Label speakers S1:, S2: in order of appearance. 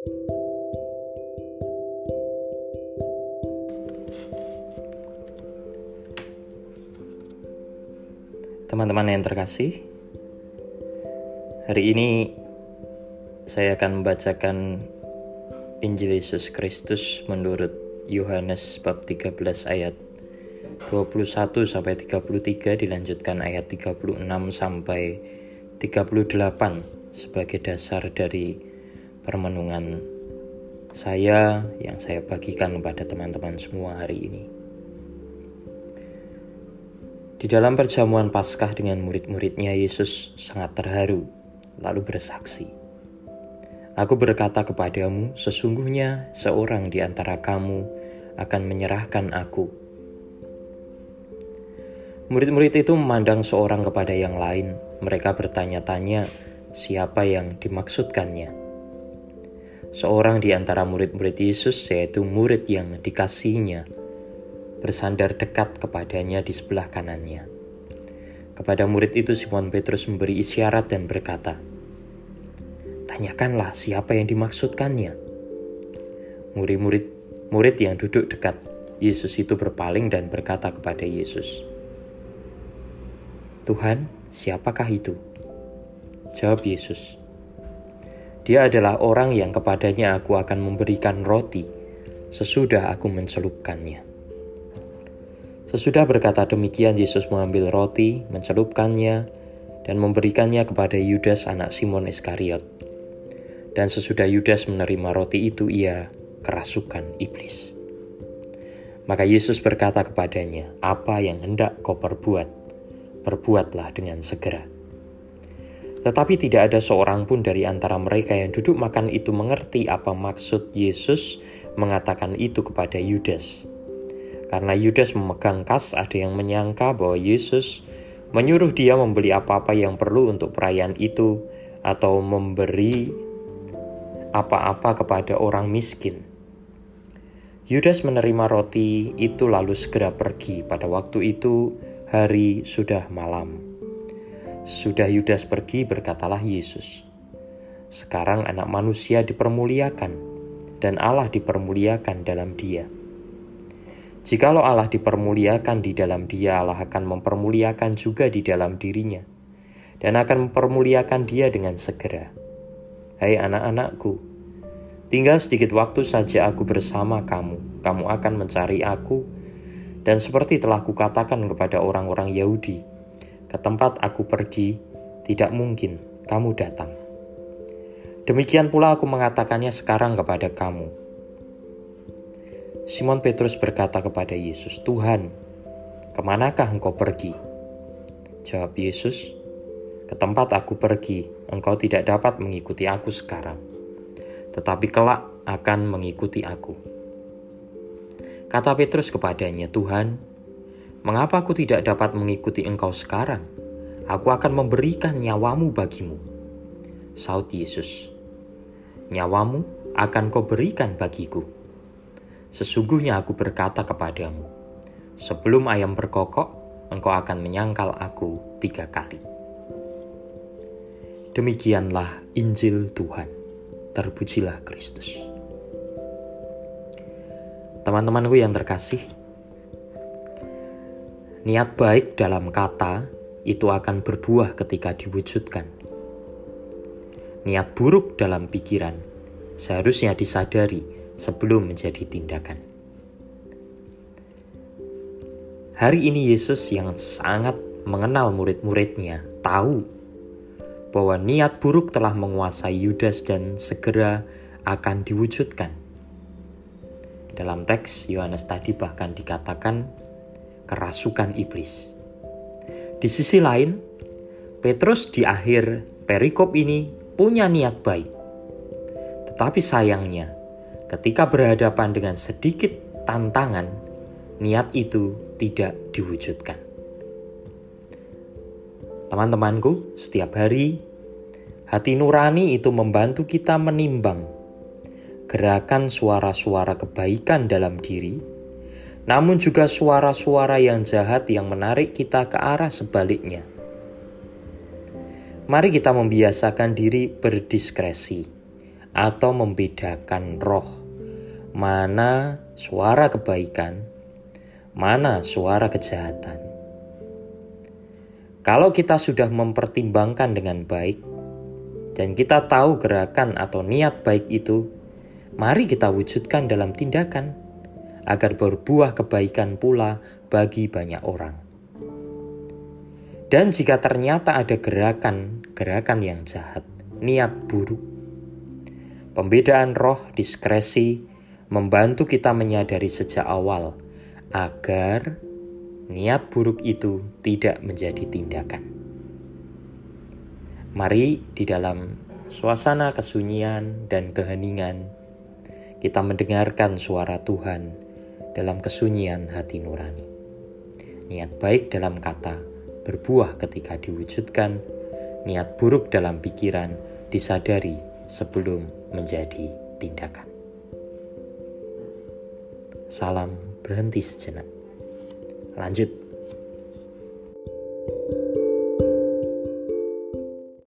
S1: Teman-teman yang terkasih, hari ini saya akan membacakan Injil Yesus Kristus menurut Yohanes bab 13 ayat 21 sampai 33 dilanjutkan ayat 36 sampai 38 sebagai dasar dari permenungan saya yang saya bagikan kepada teman-teman semua hari ini. Di dalam perjamuan Paskah dengan murid-muridnya, Yesus sangat terharu, lalu bersaksi, "Aku berkata kepadamu, sesungguhnya seorang di antara kamu akan menyerahkan Aku." Murid-murid itu memandang seorang kepada yang lain. Mereka bertanya-tanya, "Siapa yang dimaksudkannya?" Seorang di antara murid-murid Yesus, yaitu murid yang dikasihnya, bersandar dekat kepadanya di sebelah kanannya. Kepada murid itu Simon Petrus memberi isyarat dan berkata, Tanyakanlah siapa yang dimaksudkannya. Murid-murid murid yang duduk dekat Yesus itu berpaling dan berkata kepada Yesus, Tuhan, siapakah itu? Jawab Yesus, Dia adalah orang yang kepadanya aku akan memberikan roti sesudah aku mencelupkannya. Sesudah berkata demikian, Yesus mengambil roti, mencelupkannya, dan memberikannya kepada Yudas anak Simon Iskariot. Dan sesudah Yudas menerima roti itu, ia kerasukan iblis. Maka Yesus berkata kepadanya, "Apa yang hendak kau perbuat, perbuatlah dengan segera." Tetapi tidak ada seorang pun dari antara mereka yang duduk makan itu mengerti apa maksud Yesus mengatakan itu kepada Yudas. Karena Yudas memegang kas, ada yang menyangka bahwa Yesus menyuruh dia membeli apa-apa yang perlu untuk perayaan itu atau memberi apa-apa kepada orang miskin. Yudas menerima roti itu lalu segera pergi. Pada waktu itu hari sudah malam. Sudah Yudas pergi berkatalah Yesus. Sekarang anak manusia dipermuliakan dan Allah dipermuliakan dalam dia. Jikalau Allah dipermuliakan di dalam dia, Allah akan mempermuliakan juga di dalam dirinya, dan akan mempermuliakan dia dengan segera. Hai anak-anakku, tinggal sedikit waktu saja aku bersama kamu, kamu akan mencari aku, dan seperti telah kukatakan kepada orang-orang Yahudi, ke tempat aku pergi, tidak mungkin kamu datang. Demikian pula aku mengatakannya sekarang kepada kamu, Simon Petrus berkata kepada Yesus, "Tuhan, ke manakah engkau pergi?" Jawab Yesus, "Ke tempat aku pergi, engkau tidak dapat mengikuti aku sekarang, tetapi kelak akan mengikuti aku." Kata Petrus kepadanya, "Tuhan, mengapa aku tidak dapat mengikuti engkau sekarang? Aku akan memberikan nyawamu bagimu." Saud Yesus, "Nyawamu akan kau berikan bagiku." Sesungguhnya aku berkata kepadamu, sebelum ayam berkokok, engkau akan menyangkal aku tiga kali. Demikianlah Injil Tuhan. Terpujilah Kristus. Teman-temanku yang terkasih, niat baik dalam kata itu akan berbuah ketika diwujudkan. Niat buruk dalam pikiran seharusnya disadari sebelum menjadi tindakan. Hari ini Yesus yang sangat mengenal murid-muridnya tahu bahwa niat buruk telah menguasai Yudas dan segera akan diwujudkan. Dalam teks Yohanes tadi bahkan dikatakan kerasukan iblis. Di sisi lain, Petrus di akhir perikop ini punya niat baik. Tetapi sayangnya, ketika berhadapan dengan sedikit tantangan, niat itu tidak diwujudkan. Teman-temanku, setiap hari hati nurani itu membantu kita menimbang gerakan suara-suara kebaikan dalam diri, namun juga suara-suara yang jahat yang menarik kita ke arah sebaliknya. Mari kita membiasakan diri berdiskresi atau membedakan roh, mana suara kebaikan, mana suara kejahatan. Kalau kita sudah mempertimbangkan dengan baik, dan kita tahu gerakan atau niat baik itu, mari kita wujudkan dalam tindakan agar berbuah kebaikan pula bagi banyak orang. Dan jika ternyata ada gerakan-gerakan yang jahat, niat buruk, pembedaan roh, diskresi, membantu kita menyadari sejak awal agar niat buruk itu tidak menjadi tindakan. Mari di dalam suasana kesunyian dan keheningan, kita mendengarkan suara Tuhan dalam kesunyian hati nurani. Niat baik dalam kata, berbuah ketika diwujudkan, niat buruk dalam pikiran disadari sebelum menjadi tindakan. Salam berhenti sejenak. Lanjut.